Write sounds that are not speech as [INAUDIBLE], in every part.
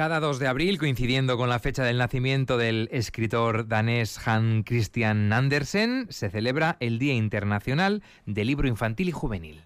Cada 2 de abril, coincidiendo con la fecha del nacimiento del escritor danés Hans Christian Andersen, se celebra el Día Internacional del Libro Infantil y Juvenil.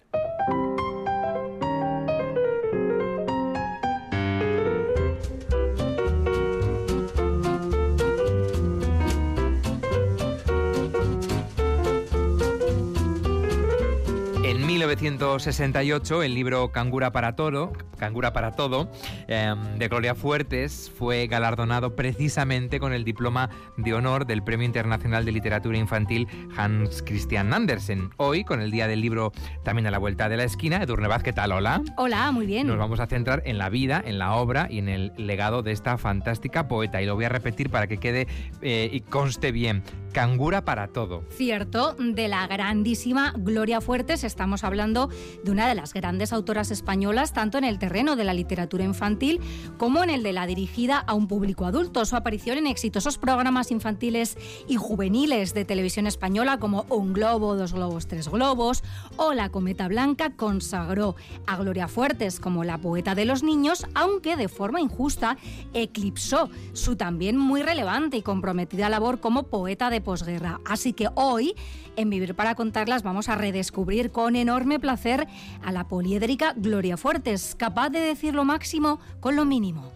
1968, el libro Cangura para Todo, Cangura para Todo, em, de Gloria Fuertes, fue galardonado precisamente con el diploma de honor del Premio Internacional de Literatura Infantil Hans Christian Andersen. Hoy, con el Día del Libro también a la vuelta de la esquina, Edurne Vaz, ¿qué tal? Hola. Hola, muy bien. Nos vamos a centrar en la vida, en la obra y en el legado de esta fantástica poeta. Y lo voy a repetir para que quede eh, y conste bien. Cangura para todo. Cierto, de la grandísima Gloria Fuertes estamos hablando de una de las grandes autoras españolas, tanto en el terreno de la literatura infantil como en el de la dirigida a un público adulto. Su aparición en exitosos programas infantiles y juveniles de televisión española como Un Globo, Dos Globos, Tres Globos o La Cometa Blanca consagró a Gloria Fuertes como la poeta de los niños, aunque de forma injusta eclipsó su también muy relevante y comprometida labor como poeta de posguerra. Así que hoy, en Vivir para Contarlas, vamos a redescubrir con enorme a la poliédrica Gloria Fuertes, capaz de decir lo máximo con lo mínimo.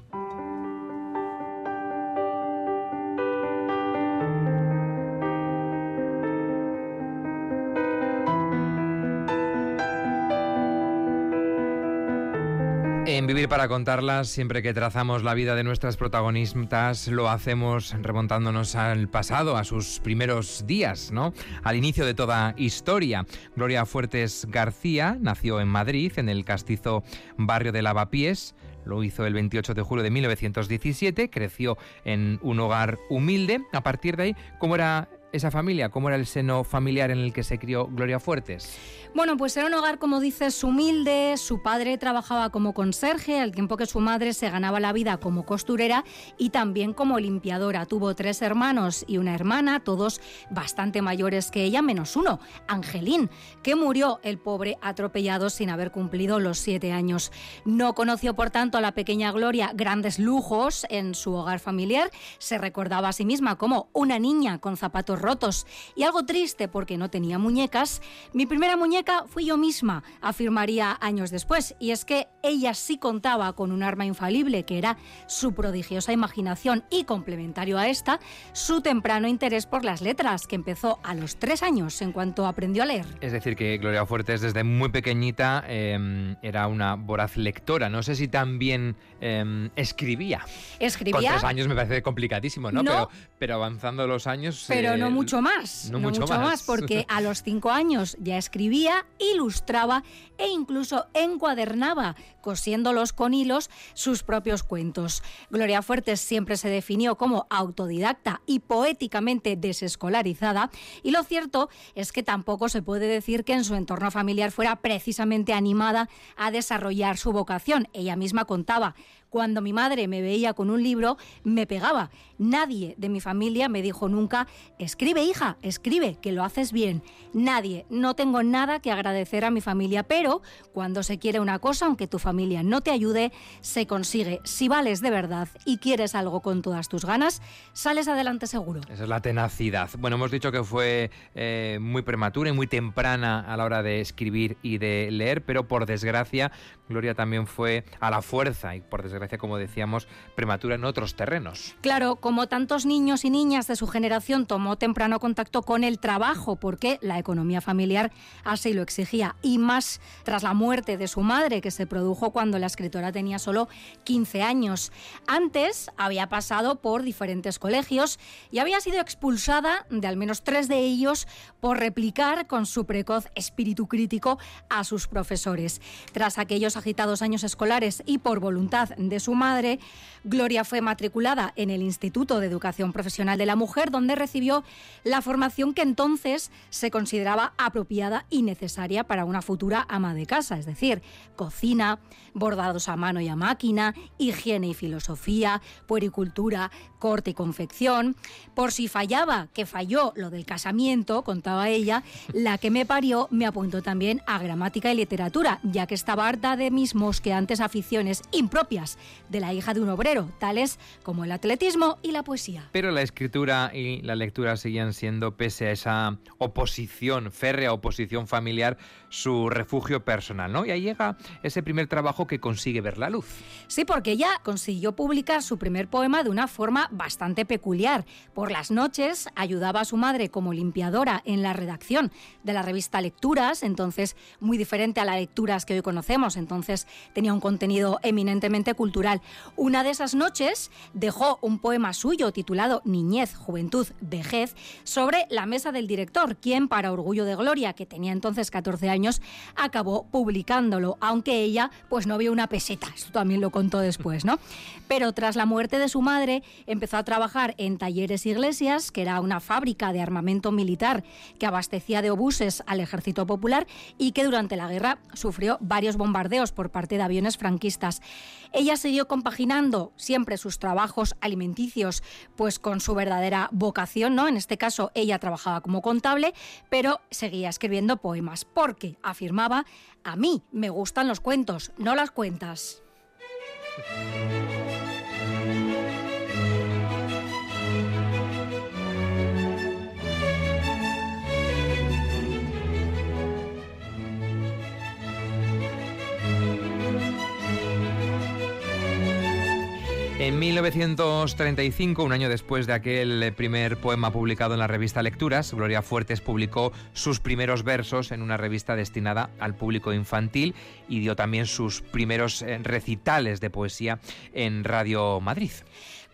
Vivir para contarlas, siempre que trazamos la vida de nuestras protagonistas, lo hacemos remontándonos al pasado, a sus primeros días, ¿no? Al inicio de toda historia. Gloria Fuertes García nació en Madrid, en el castizo barrio de Lavapiés. Lo hizo el 28 de julio de 1917, creció en un hogar humilde. A partir de ahí, ¿cómo era esa familia? ¿Cómo era el seno familiar en el que se crió Gloria Fuertes? Bueno, pues era un hogar, como dices, humilde. Su padre trabajaba como conserje, al tiempo que su madre se ganaba la vida como costurera y también como limpiadora. Tuvo tres hermanos y una hermana, todos bastante mayores que ella, menos uno, Angelín, que murió el pobre atropellado sin haber cumplido los siete años. No conoció, por tanto, a la pequeña Gloria grandes lujos en su hogar familiar. Se recordaba a sí misma como una niña con zapatos rotos y algo triste porque no tenía muñecas. Mi primera muñeca fui yo misma, afirmaría años después, y es que ella sí contaba con un arma infalible que era su prodigiosa imaginación y complementario a esta, su temprano interés por las letras, que empezó a los tres años en cuanto aprendió a leer. Es decir, que Gloria Fuertes desde muy pequeñita eh, era una voraz lectora. No sé si también eh, escribía. Escribía. Con tres años me parece complicadísimo, ¿no? No. Pero, pero avanzando los años. Pero eh, no mucho más. no mucho más. porque [LAUGHS] a los cinco años ya escribía, ilustraba e incluso encuadernaba, cosiéndolos con hilos, sus propios cuentos. Gloria Fuertes siempre se definió como autodidacta y poéticamente desescolarizada, y lo cierto es que tampoco se puede decir que en su entorno familiar fuera precisamente animada a desarrollar su vocación. Ella misma contaba cuando mi madre me veía con un libro, me pegaba. Nadie de mi familia me dijo nunca, escribe hija, escribe, que lo haces bien. Nadie, no tengo nada que agradecer a mi familia, pero cuando se quiere una cosa, aunque tu familia no te ayude, se consigue. Si vales de verdad y quieres algo con todas tus ganas, sales adelante seguro. Esa es la tenacidad. Bueno, hemos dicho que fue eh, muy prematura y muy temprana a la hora de escribir y de leer, pero por desgracia, Gloria también fue a la fuerza y por desgracia, como decíamos, prematura en otros terrenos. Claro, como tantos niños y niñas de su generación tomó temprano contacto con el trabajo porque la economía familiar así lo exigía y más tras la muerte de su madre que se produjo cuando la escritora tenía solo 15 años. Antes había pasado por diferentes colegios y había sido expulsada de al menos tres de ellos por replicar con su precoz espíritu crítico a sus profesores. Tras aquellos agitados años escolares y por voluntad de su madre, Gloria fue matriculada en el Instituto de Educación Profesional de la Mujer, donde recibió la formación que entonces se consideraba apropiada y necesaria para una futura ama de casa, es decir, cocina, bordados a mano y a máquina, higiene y filosofía, puericultura, corte y confección. Por si fallaba, que falló lo del casamiento, contaba ella, la que me parió me apuntó también a gramática y literatura, ya que estaba harta de mis mosqueantes aficiones impropias de la hija de un obrero, tales como el atletismo y la poesía. Pero la escritura y la lectura seguían siendo, pese a esa oposición, férrea oposición familiar, su refugio personal, ¿no? Y ahí llega ese primer trabajo que consigue ver la luz. Sí, porque ella consiguió publicar su primer poema de una forma bastante peculiar. Por las noches ayudaba a su madre como limpiadora en la redacción de la revista Lecturas, entonces muy diferente a las lecturas que hoy conocemos, entonces tenía un contenido eminentemente cultural. Una de esas noches dejó un poema suyo titulado Niñez, Juventud, Vejez sobre la mesa del director, quien para orgullo de Gloria, que tenía entonces 14 años, acabó publicándolo, aunque ella pues no vio una peseta, esto también lo contó después, ¿no? Pero tras la muerte de su madre, empezó a trabajar en Talleres Iglesias, que era una fábrica de armamento militar que abastecía de obuses al ejército popular y que durante la guerra sufrió varios bombardeos por parte de aviones franquistas. Ella siguió compaginando siempre sus trabajos alimenticios pues con su verdadera vocación, ¿no? En este caso ella trabajaba como contable, pero seguía escribiendo poemas porque afirmaba, a mí me gustan los cuentos, no las cuentas. En 1935, un año después de aquel primer poema publicado en la revista Lecturas, Gloria Fuertes publicó sus primeros versos en una revista destinada al público infantil y dio también sus primeros eh, recitales de poesía en Radio Madrid.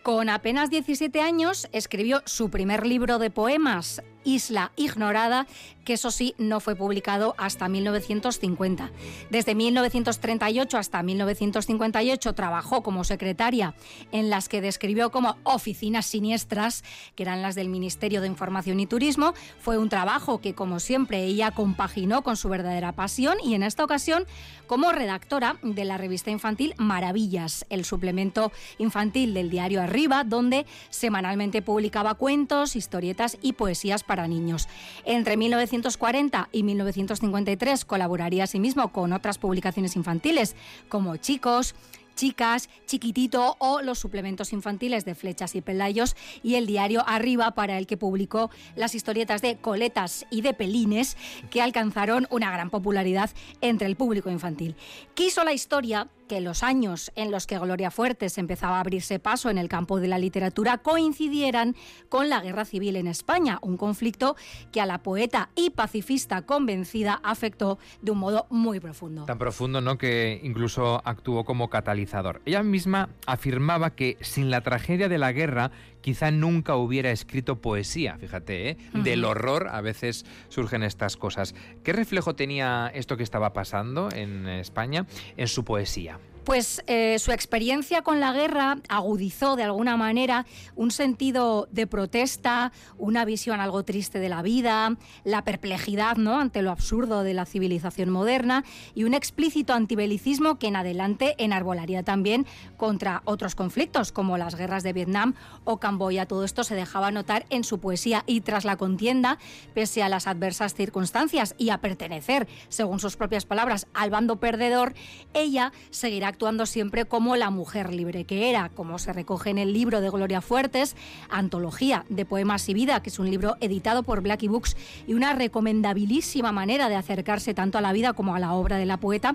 Con apenas 17 años escribió su primer libro de poemas, Isla Ignorada, que eso sí no fue publicado hasta 1950. Desde 1938 hasta 1958 trabajó como secretaria en las que describió como oficinas siniestras, que eran las del Ministerio de Información y Turismo. Fue un trabajo que, como siempre, ella compaginó con su verdadera pasión y en esta ocasión como redactora de la revista infantil Maravillas, el suplemento infantil del diario Arriba, donde semanalmente publicaba cuentos, historietas y poesías para niños. Entre 1940 y 1953 colaboraría asimismo con otras publicaciones infantiles como Chicos, Chicas, Chiquitito o los suplementos infantiles de Flechas y Pelayos y el diario Arriba para el que publicó las historietas de Coletas y de Pelines que alcanzaron una gran popularidad entre el público infantil. Quiso la historia que los años en los que Gloria Fuertes empezaba a abrirse paso en el campo de la literatura coincidieran con la guerra civil en España, un conflicto que a la poeta y pacifista convencida afectó de un modo muy profundo. Tan profundo, ¿no?, que incluso actuó como catalizador. Ella misma afirmaba que sin la tragedia de la guerra quizá nunca hubiera escrito poesía, fíjate, ¿eh? del horror a veces surgen estas cosas. ¿Qué reflejo tenía esto que estaba pasando en España en su poesía? Pues eh, su experiencia con la guerra agudizó de alguna manera un sentido de protesta, una visión algo triste de la vida, la perplejidad ¿no? ante lo absurdo de la civilización moderna y un explícito antibelicismo que en adelante enarbolaría también contra otros conflictos como las guerras de Vietnam o Camboya. Todo esto se dejaba notar en su poesía y tras la contienda, pese a las adversas circunstancias y a pertenecer, según sus propias palabras, al bando perdedor, ella seguirá actuando siempre como la mujer libre que era, como se recoge en el libro de Gloria Fuertes, Antología de Poemas y Vida, que es un libro editado por Blackie Books y una recomendabilísima manera de acercarse tanto a la vida como a la obra de la poeta.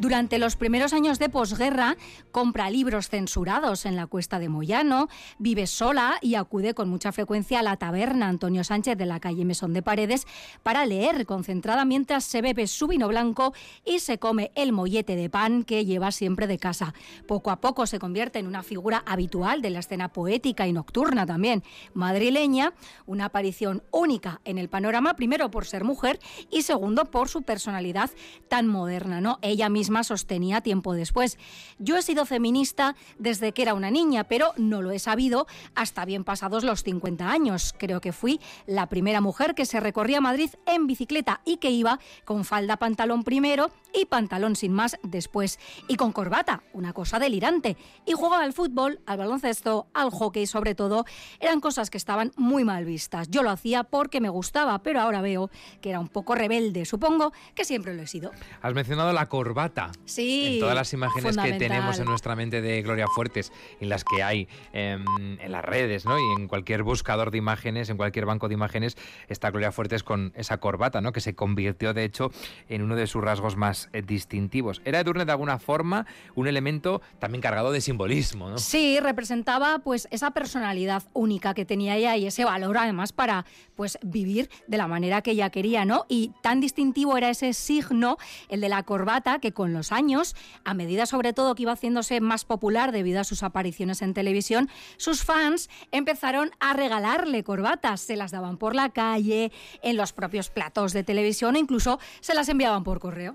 Durante los primeros años de posguerra, compra libros censurados en la Cuesta de Moyano, vive sola y acude con mucha frecuencia a la taberna Antonio Sánchez de la calle Mesón de Paredes para leer concentrada mientras se bebe su vino blanco y se come el mollete de pan que lleva siempre de casa. Poco a poco se convierte en una figura habitual de la escena poética y nocturna también madrileña, una aparición única en el panorama, primero por ser mujer y segundo por su personalidad tan moderna, ¿no? Ella misma sostenía tiempo después. Yo he sido feminista desde que era una niña, pero no lo he sabido hasta bien pasados los 50 años. Creo que fui la primera mujer que se recorría Madrid en bicicleta y que iba con falda pantalón primero y pantalón sin más después y con corbata, una cosa delirante. Y jugaba al fútbol, al baloncesto, al hockey sobre todo. Eran cosas que estaban muy mal vistas. Yo lo hacía porque me gustaba, pero ahora veo que era un poco rebelde. Supongo que siempre lo he sido. Has mencionado la corbata. Sí. En todas las imágenes que tenemos en nuestra mente de Gloria Fuertes, en las que hay em, en las redes, ¿no? Y en cualquier buscador de imágenes, en cualquier banco de imágenes, está Gloria Fuertes con esa corbata, ¿no? Que se convirtió, de hecho, en uno de sus rasgos más eh, distintivos. Era Edurne de alguna forma un elemento también cargado de simbolismo, ¿no? Sí, representaba pues esa personalidad única que tenía ella y ese valor además para pues vivir de la manera que ella quería, ¿no? Y tan distintivo era ese signo, el de la corbata, que con los años, a medida sobre todo que iba haciéndose más popular debido a sus apariciones en televisión, sus fans empezaron a regalarle corbatas, se las daban por la calle, en los propios platos de televisión e incluso se las enviaban por correo.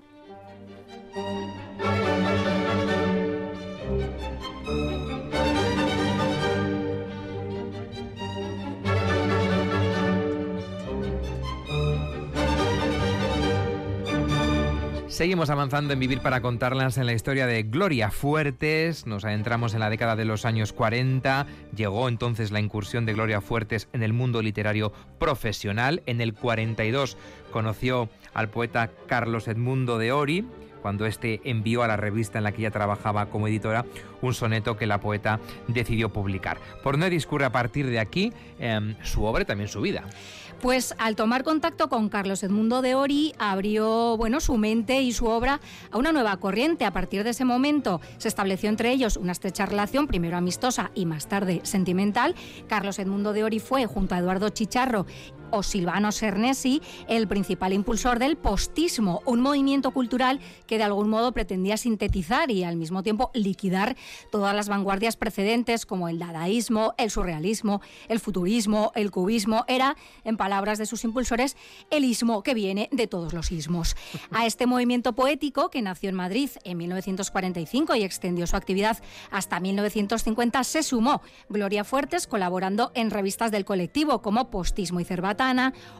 Seguimos avanzando en Vivir para contarlas en la historia de Gloria Fuertes. Nos adentramos en la década de los años 40. Llegó entonces la incursión de Gloria Fuertes en el mundo literario profesional. En el 42 conoció al poeta Carlos Edmundo de Ori, cuando éste envió a la revista en la que ella trabajaba como editora un soneto que la poeta decidió publicar. Por no discurre a partir de aquí em, su obra y también su vida. Pues al tomar contacto con Carlos Edmundo de Ori, abrió bueno, su mente y su obra a una nueva corriente. A partir de ese momento se estableció entre ellos una estrecha relación, primero amistosa y más tarde sentimental. Carlos Edmundo de Ori fue, junto a Eduardo Chicharro o Silvano Cernesi, el principal impulsor del postismo, un movimiento cultural que de algún modo pretendía sintetizar y al mismo tiempo liquidar todas las vanguardias precedentes como el dadaísmo, el surrealismo, el futurismo, el cubismo. Era, en palabras de sus impulsores, el ismo que viene de todos los ismos. A este movimiento poético, que nació en Madrid en 1945 y extendió su actividad hasta 1950, se sumó Gloria Fuertes, colaborando en revistas del colectivo como Postismo y Cervat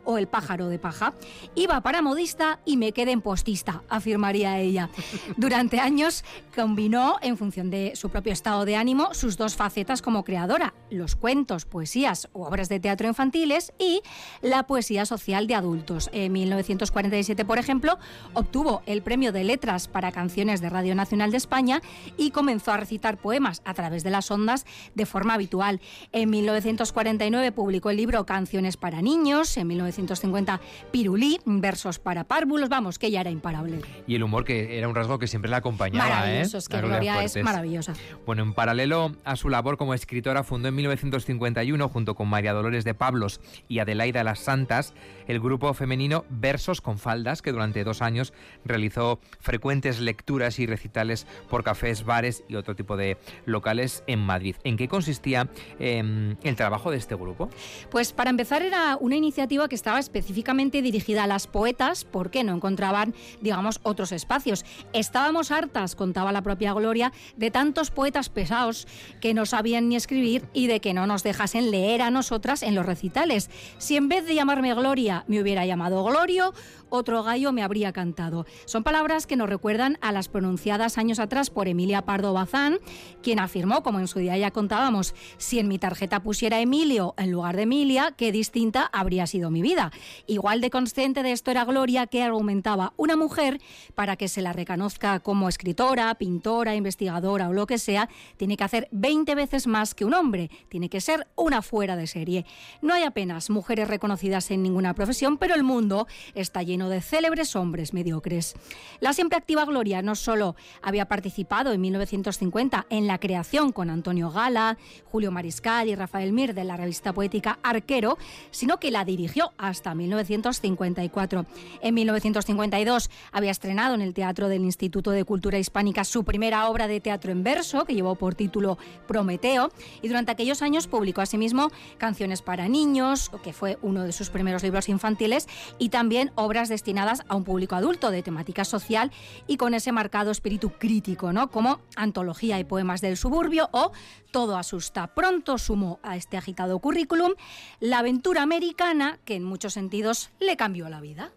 o El pájaro de paja. Iba para modista y me quedé en postista, afirmaría ella. Durante años combinó, en función de su propio estado de ánimo, sus dos facetas como creadora, los cuentos, poesías u obras de teatro infantiles y la poesía social de adultos. En 1947, por ejemplo, obtuvo el premio de letras para canciones de Radio Nacional de España y comenzó a recitar poemas a través de las ondas de forma habitual. En 1949 publicó el libro Canciones para niños en 1950 Pirulí, versos para párvulos, vamos, que ella era imparable. Y el humor que era un rasgo que siempre la acompañaba. Maravilloso, ¿eh? es que Gloria es maravillosa. Bueno, en paralelo a su labor como escritora, fundó en 1951, junto con María Dolores de Pablos y Adelaida Las Santas, el grupo femenino Versos con Faldas, que durante dos años realizó frecuentes lecturas y recitales por cafés, bares y otro tipo de locales en Madrid. ¿En qué consistía em, el trabajo de este grupo? Pues para empezar era una iniciativa que estaba específicamente dirigida a las poetas porque no encontraban, digamos, otros espacios. Estábamos hartas, contaba la propia Gloria, de tantos poetas pesados que no sabían ni escribir y de que no nos dejasen leer a nosotras en los recitales. Si en vez de llamarme Gloria me hubiera llamado Glorio, otro gallo me habría cantado. Son palabras que nos recuerdan a las pronunciadas años atrás por Emilia Pardo Bazán, quien afirmó, como en su día ya contábamos, si en mi tarjeta pusiera Emilio en lugar de Emilia, qué distinta habría sido mi vida. Igual de consciente de esto era Gloria, que argumentaba una mujer para que se la reconozca como escritora, pintora, investigadora o lo que sea, tiene que hacer 20 veces más que un hombre. Tiene que ser una fuera de serie. No hay apenas mujeres reconocidas en ninguna profesión, pero el mundo está lleno de célebres hombres mediocres. La siempre activa Gloria no solo había participado en 1950 en la creación con Antonio Gala, Julio Mariscal y Rafael Mir de la revista poética Arquero, sino que la dirigió hasta 1954. En 1952 había estrenado en el Teatro del Instituto de Cultura Hispánica su primera obra de teatro en verso, que llevó por título Prometeo, y durante aquellos años publicó asimismo Canciones para niños, que fue uno de sus primeros libros infantiles, y también obras destinadas a un público adulto de temática social y con ese marcado espíritu crítico, ¿no? como Antología y Poemas del Suburbio o Todo asusta. Pronto sumó a este agitado currículum la aventura americana que en muchos sentidos le cambió la vida.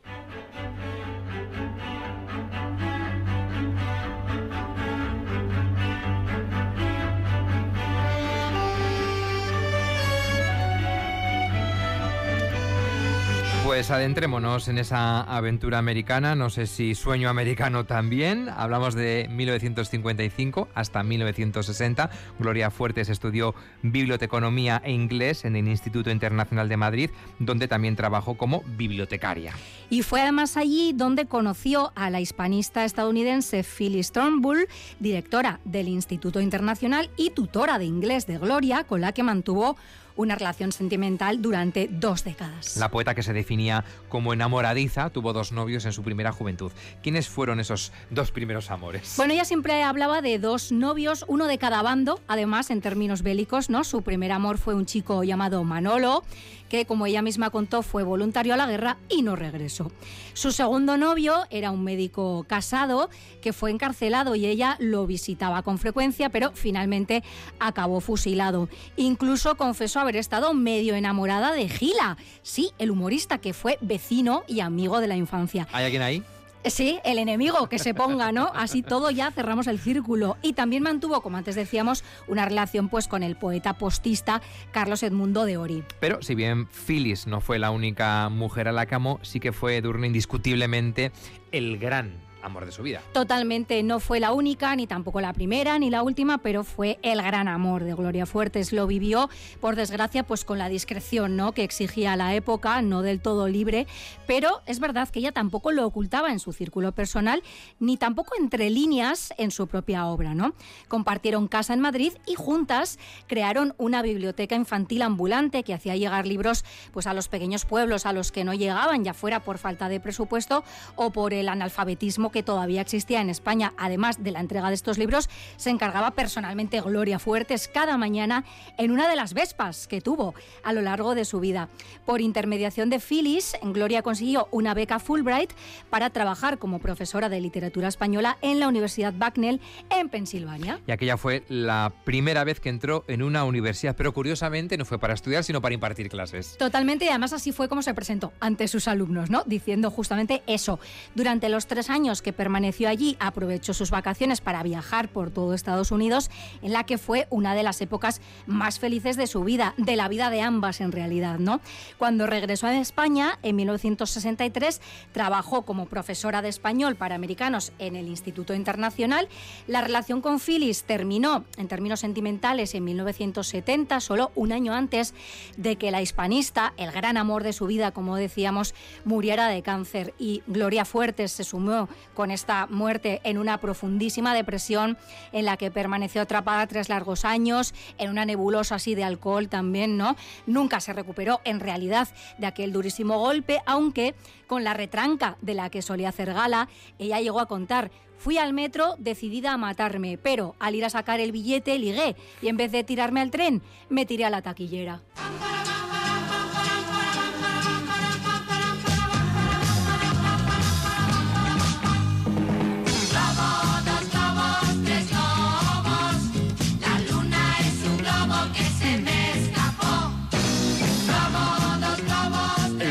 Pues adentrémonos en esa aventura americana, no sé si sueño americano también. Hablamos de 1955 hasta 1960. Gloria Fuertes estudió biblioteconomía e inglés en el Instituto Internacional de Madrid, donde también trabajó como bibliotecaria. Y fue además allí donde conoció a la hispanista estadounidense Phyllis Turnbull, directora del Instituto Internacional y tutora de inglés de Gloria, con la que mantuvo una relación sentimental durante dos décadas. La poeta que se definía como enamoradiza tuvo dos novios en su primera juventud. ¿Quiénes fueron esos dos primeros amores? Bueno, ella siempre hablaba de dos novios, uno de cada bando, además en términos bélicos, ¿no? Su primer amor fue un chico llamado Manolo que, como ella misma contó, fue voluntario a la guerra y no regresó. Su segundo novio era un médico casado que fue encarcelado y ella lo visitaba con frecuencia, pero finalmente acabó fusilado. Incluso confesó haber estado medio enamorada de Gila, sí, el humorista que fue vecino y amigo de la infancia. ¿Hay alguien ahí? Sí, el enemigo que se ponga, ¿no? Así todo ya cerramos el círculo. Y también mantuvo, como antes decíamos, una relación pues con el poeta postista Carlos Edmundo de Ori. Pero si bien Phyllis no fue la única mujer a la que amó, sí que fue Durne indiscutiblemente el gran amor de su vida. Totalmente, no fue la única, ni tampoco la primera, ni la última, pero fue el gran amor de Gloria Fuertes. Lo vivió, por desgracia, pues con la discreción ¿no? que exigía la época, no del todo libre, pero es verdad que ella tampoco lo ocultaba en su círculo personal, ni tampoco entre líneas en su propia obra. ¿no? Compartieron casa en Madrid y juntas crearon una biblioteca infantil ambulante que hacía llegar libros pues, a los pequeños pueblos a los que no llegaban, ya fuera por falta de presupuesto o por el analfabetismo que todavía existía en España, además de la entrega de estos libros, se encargaba personalmente Gloria Fuertes cada mañana en una de las Vespas que tuvo a lo largo de su vida. Por intermediación de Phyllis, Gloria consiguió una beca Fulbright para trabajar como profesora de literatura española en la Universidad Bucknell en Pensilvania. Y aquella fue la primera vez que entró en una universidad, pero curiosamente no fue para estudiar, sino para impartir clases. Totalmente, y además así fue como se presentó ante sus alumnos, ¿no? Diciendo justamente eso. Durante los tres años que permaneció allí, aprovechó sus vacaciones para viajar por todo Estados Unidos, en la que fue una de las épocas más felices de su vida, de la vida de ambas en realidad, ¿no? Cuando regresó a España en 1963, trabajó como profesora de español para americanos en el Instituto Internacional. La relación con Phyllis terminó en términos sentimentales en 1970, solo un año antes de que la hispanista, el gran amor de su vida, como decíamos, muriera de cáncer y Gloria Fuertes se sumó con esta muerte en una profundísima depresión en la que permaneció atrapada tres largos años, en una nebulosa así de alcohol también, ¿no? Nunca se recuperó en realidad de aquel durísimo golpe, aunque con la retranca de la que solía hacer gala, ella llegó a contar Fui al metro decidida a matarme, pero al ir a sacar el billete ligué y en vez de tirarme al tren, me tiré a la taquillera.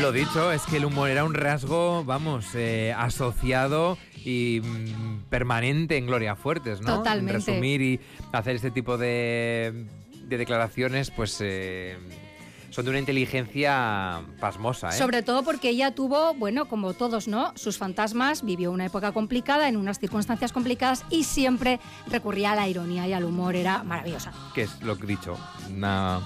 Lo dicho, es que el humor era un rasgo, vamos, eh, asociado y mm, permanente en Gloria Fuertes, ¿no? Totalmente. Resumir y hacer este tipo de, declaraciones, pues... Eh, son de una inteligencia pasmosa. ¿eh? Sobre todo porque ella tuvo, bueno, como todos, ¿no? Sus fantasmas, vivió una época complicada, en unas circunstancias complicadas y siempre recurría a la ironía y al humor, era maravillosa. Que es lo que he dicho, una,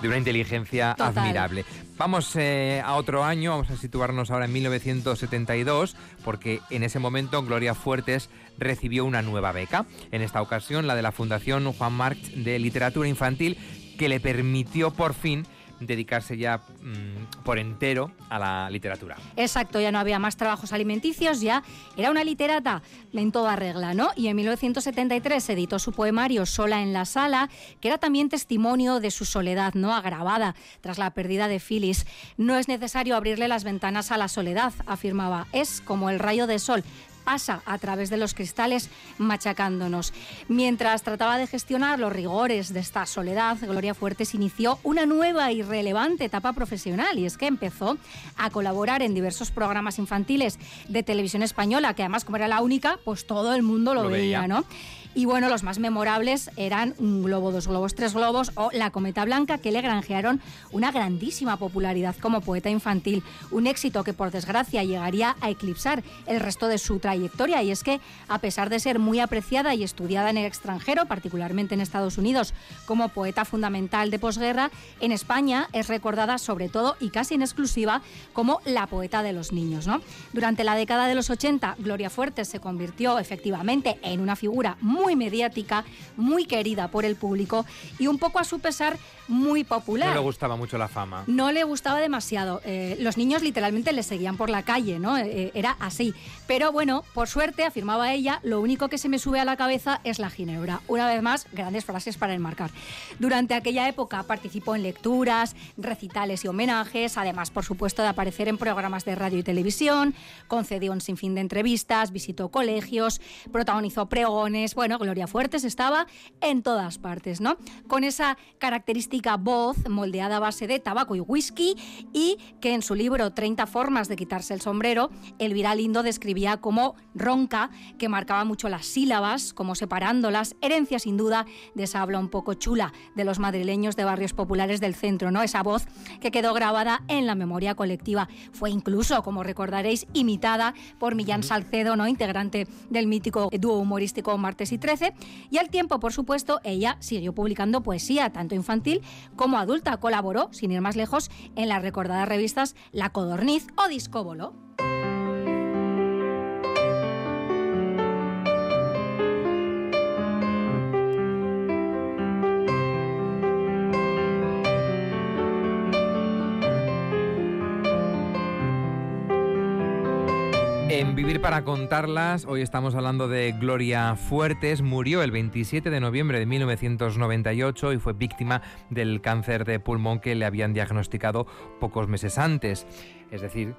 de una inteligencia admirable. Vamos eh, a otro año, vamos a situarnos ahora en 1972, porque en ese momento Gloria Fuertes recibió una nueva beca, en esta ocasión la de la Fundación Juan March de Literatura Infantil, que le permitió por fin dedicarse ya mm, por entero a la literatura. Exacto, ya no había más trabajos alimenticios, ya era una literata en toda regla, ¿no? Y en 1973 editó su poemario Sola en la sala, que era también testimonio de su soledad, ¿no? Agravada tras la pérdida de Phyllis. No es necesario abrirle las ventanas a la soledad, afirmaba, es como el rayo de sol, pasa a través de los cristales machacándonos. Mientras trataba de gestionar los rigores de esta soledad, Gloria Fuertes inició una nueva y relevante etapa profesional y es que empezó a colaborar en diversos programas infantiles de televisión española, que además como era la única, pues todo el mundo lo, veía, ¿no? Y bueno, los más memorables eran Un globo, dos globos, tres globos o La cometa blanca, que le granjearon una grandísima popularidad como poeta infantil. Un éxito que por desgracia llegaría a eclipsar el resto de su trayectoria. Y es que, a pesar de ser muy apreciada y estudiada en el extranjero, particularmente en Estados Unidos, como poeta fundamental de posguerra, en España es recordada sobre todo y casi en exclusiva como la poeta de los niños. ¿no? Durante la década de los 80, Gloria Fuertes se convirtió efectivamente en una figura muy muy mediática, muy querida por el público y un poco a su pesar muy popular. No le gustaba mucho la fama. No le gustaba demasiado. Eh, los niños literalmente le seguían por la calle, ¿no? Eh, eh, era así. Pero bueno, por suerte, afirmaba ella, lo único que se me sube a la cabeza es la ginebra. Una vez más, grandes frases para enmarcar. Durante aquella época participó en lecturas, recitales y homenajes, además, por supuesto, de aparecer en programas de radio y televisión, concedió un sinfín de entrevistas, visitó colegios, protagonizó pregones, bueno, Gloria Fuertes estaba en todas partes, ¿no? Con esa característica voz moldeada a base de tabaco y whisky y que en su libro 30 formas de quitarse el sombrero, Elvira Lindo describía como ronca, que marcaba mucho las sílabas, como separándolas, herencia sin duda de esa habla un poco chula de los madrileños de barrios populares del centro, ¿no? Esa voz que quedó grabada en la memoria colectiva. Fue incluso, como recordaréis, imitada por Millán Salcedo, ¿no? integrante del mítico dúo humorístico Martes y 13 y al tiempo, por supuesto, ella siguió publicando poesía, tanto infantil como adulta. Colaboró, sin ir más lejos, en las recordadas revistas La Codorniz o Discóbolo. Para contarlas, hoy estamos hablando de Gloria Fuertes. Murió el 27 de noviembre de 1998 y fue víctima del cáncer de pulmón que le habían diagnosticado pocos meses antes. Es decir,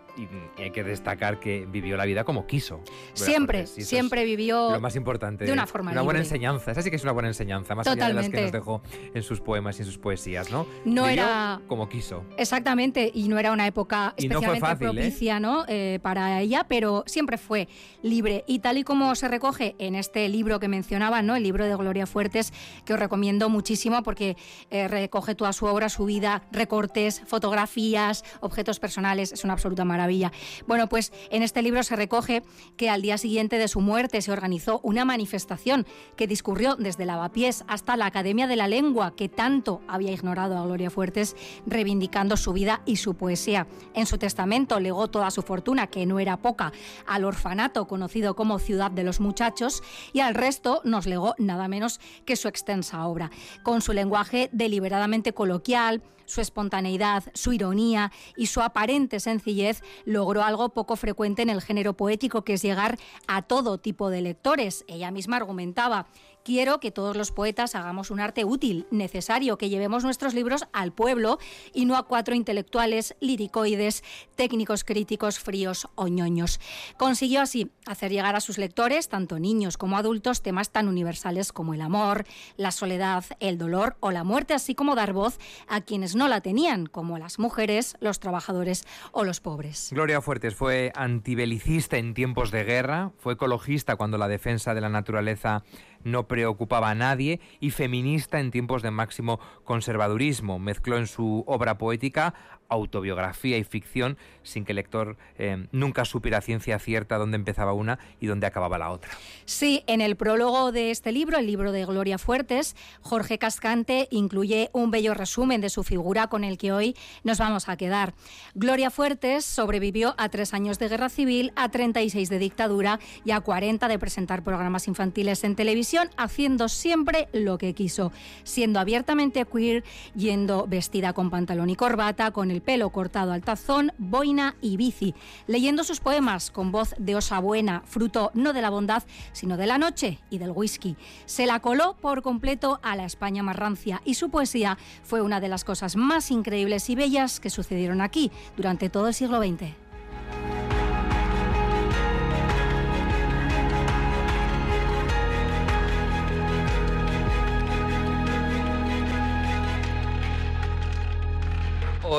hay que destacar que vivió la vida como quiso. Siempre, siempre vivió lo más importante, de una forma Una buena enseñanza, esa sí que es una buena enseñanza, más allá de las que nos dejó en sus poemas y en sus poesías, ¿no? No era como quiso. Exactamente, y no era una época especialmente ¿eh? propicia, ¿no? Eh, para ella, pero siempre fue libre. Y tal y como se recoge en este libro que mencionaba, ¿no? El libro de Gloria Fuertes, que os recomiendo muchísimo porque eh, recoge toda su obra, su vida, recortes, fotografías, objetos personales una absoluta maravilla. Bueno, pues en este libro se recoge que al día siguiente de su muerte se organizó una manifestación que discurrió desde Lavapiés hasta la Academia de la Lengua, que tanto había ignorado a Gloria Fuertes, reivindicando su vida y su poesía. En su testamento legó toda su fortuna, que no era poca, al orfanato conocido como Ciudad de los Muchachos y al resto nos legó nada menos que su extensa obra. Con su lenguaje deliberadamente coloquial, su espontaneidad, su ironía y su aparente sencillez logró algo poco frecuente en el género poético, que es llegar a todo tipo de lectores. Ella misma argumentaba Quiero que todos los poetas hagamos un arte útil, necesario, que llevemos nuestros libros al pueblo y no a cuatro intelectuales liricoides, técnicos críticos fríos o ñoños. Consiguió así hacer llegar a sus lectores, tanto niños como adultos, temas tan universales como el amor, la soledad, el dolor o la muerte, así como dar voz a quienes no la tenían, como las mujeres, los trabajadores o los pobres. Gloria Fuertes fue antibelicista en tiempos de guerra, fue ecologista cuando la defensa de la naturaleza no preocupaba a nadie y feminista en tiempos de máximo conservadurismo. Mezcló en su obra poética autobiografía y ficción sin que el lector eh, nunca supiera ciencia cierta dónde empezaba una y dónde acababa la otra. Sí, en el prólogo de este libro, el libro de Gloria Fuertes, Jorge Cascante incluye un bello resumen de su figura con el que hoy nos vamos a quedar. Gloria Fuertes sobrevivió a tres años de guerra civil, a 36 de dictadura y a 40 de presentar programas infantiles en televisión, haciendo siempre lo que quiso, siendo abiertamente queer, yendo vestida con pantalón y corbata, con el pelo cortado al tazón, boina y bici, leyendo sus poemas con voz de osa buena, fruto no de la bondad, sino de la noche y del whisky. Se la coló por completo a la España más rancia y su poesía fue una de las cosas más increíbles y bellas que sucedieron aquí durante todo el siglo XX.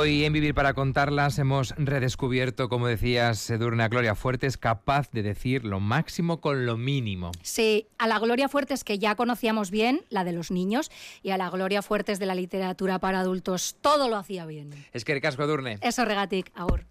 Hoy en Vivir para Contarlas hemos redescubierto, como decías, Edurne, a Gloria Fuertes, capaz de decir lo máximo con lo mínimo. Sí, a la Gloria Fuertes que ya conocíamos bien, la de los niños, y a la Gloria Fuertes de la literatura para adultos, todo lo hacía bien. Es que el casco, Edurne. Eso, regatic, ahora.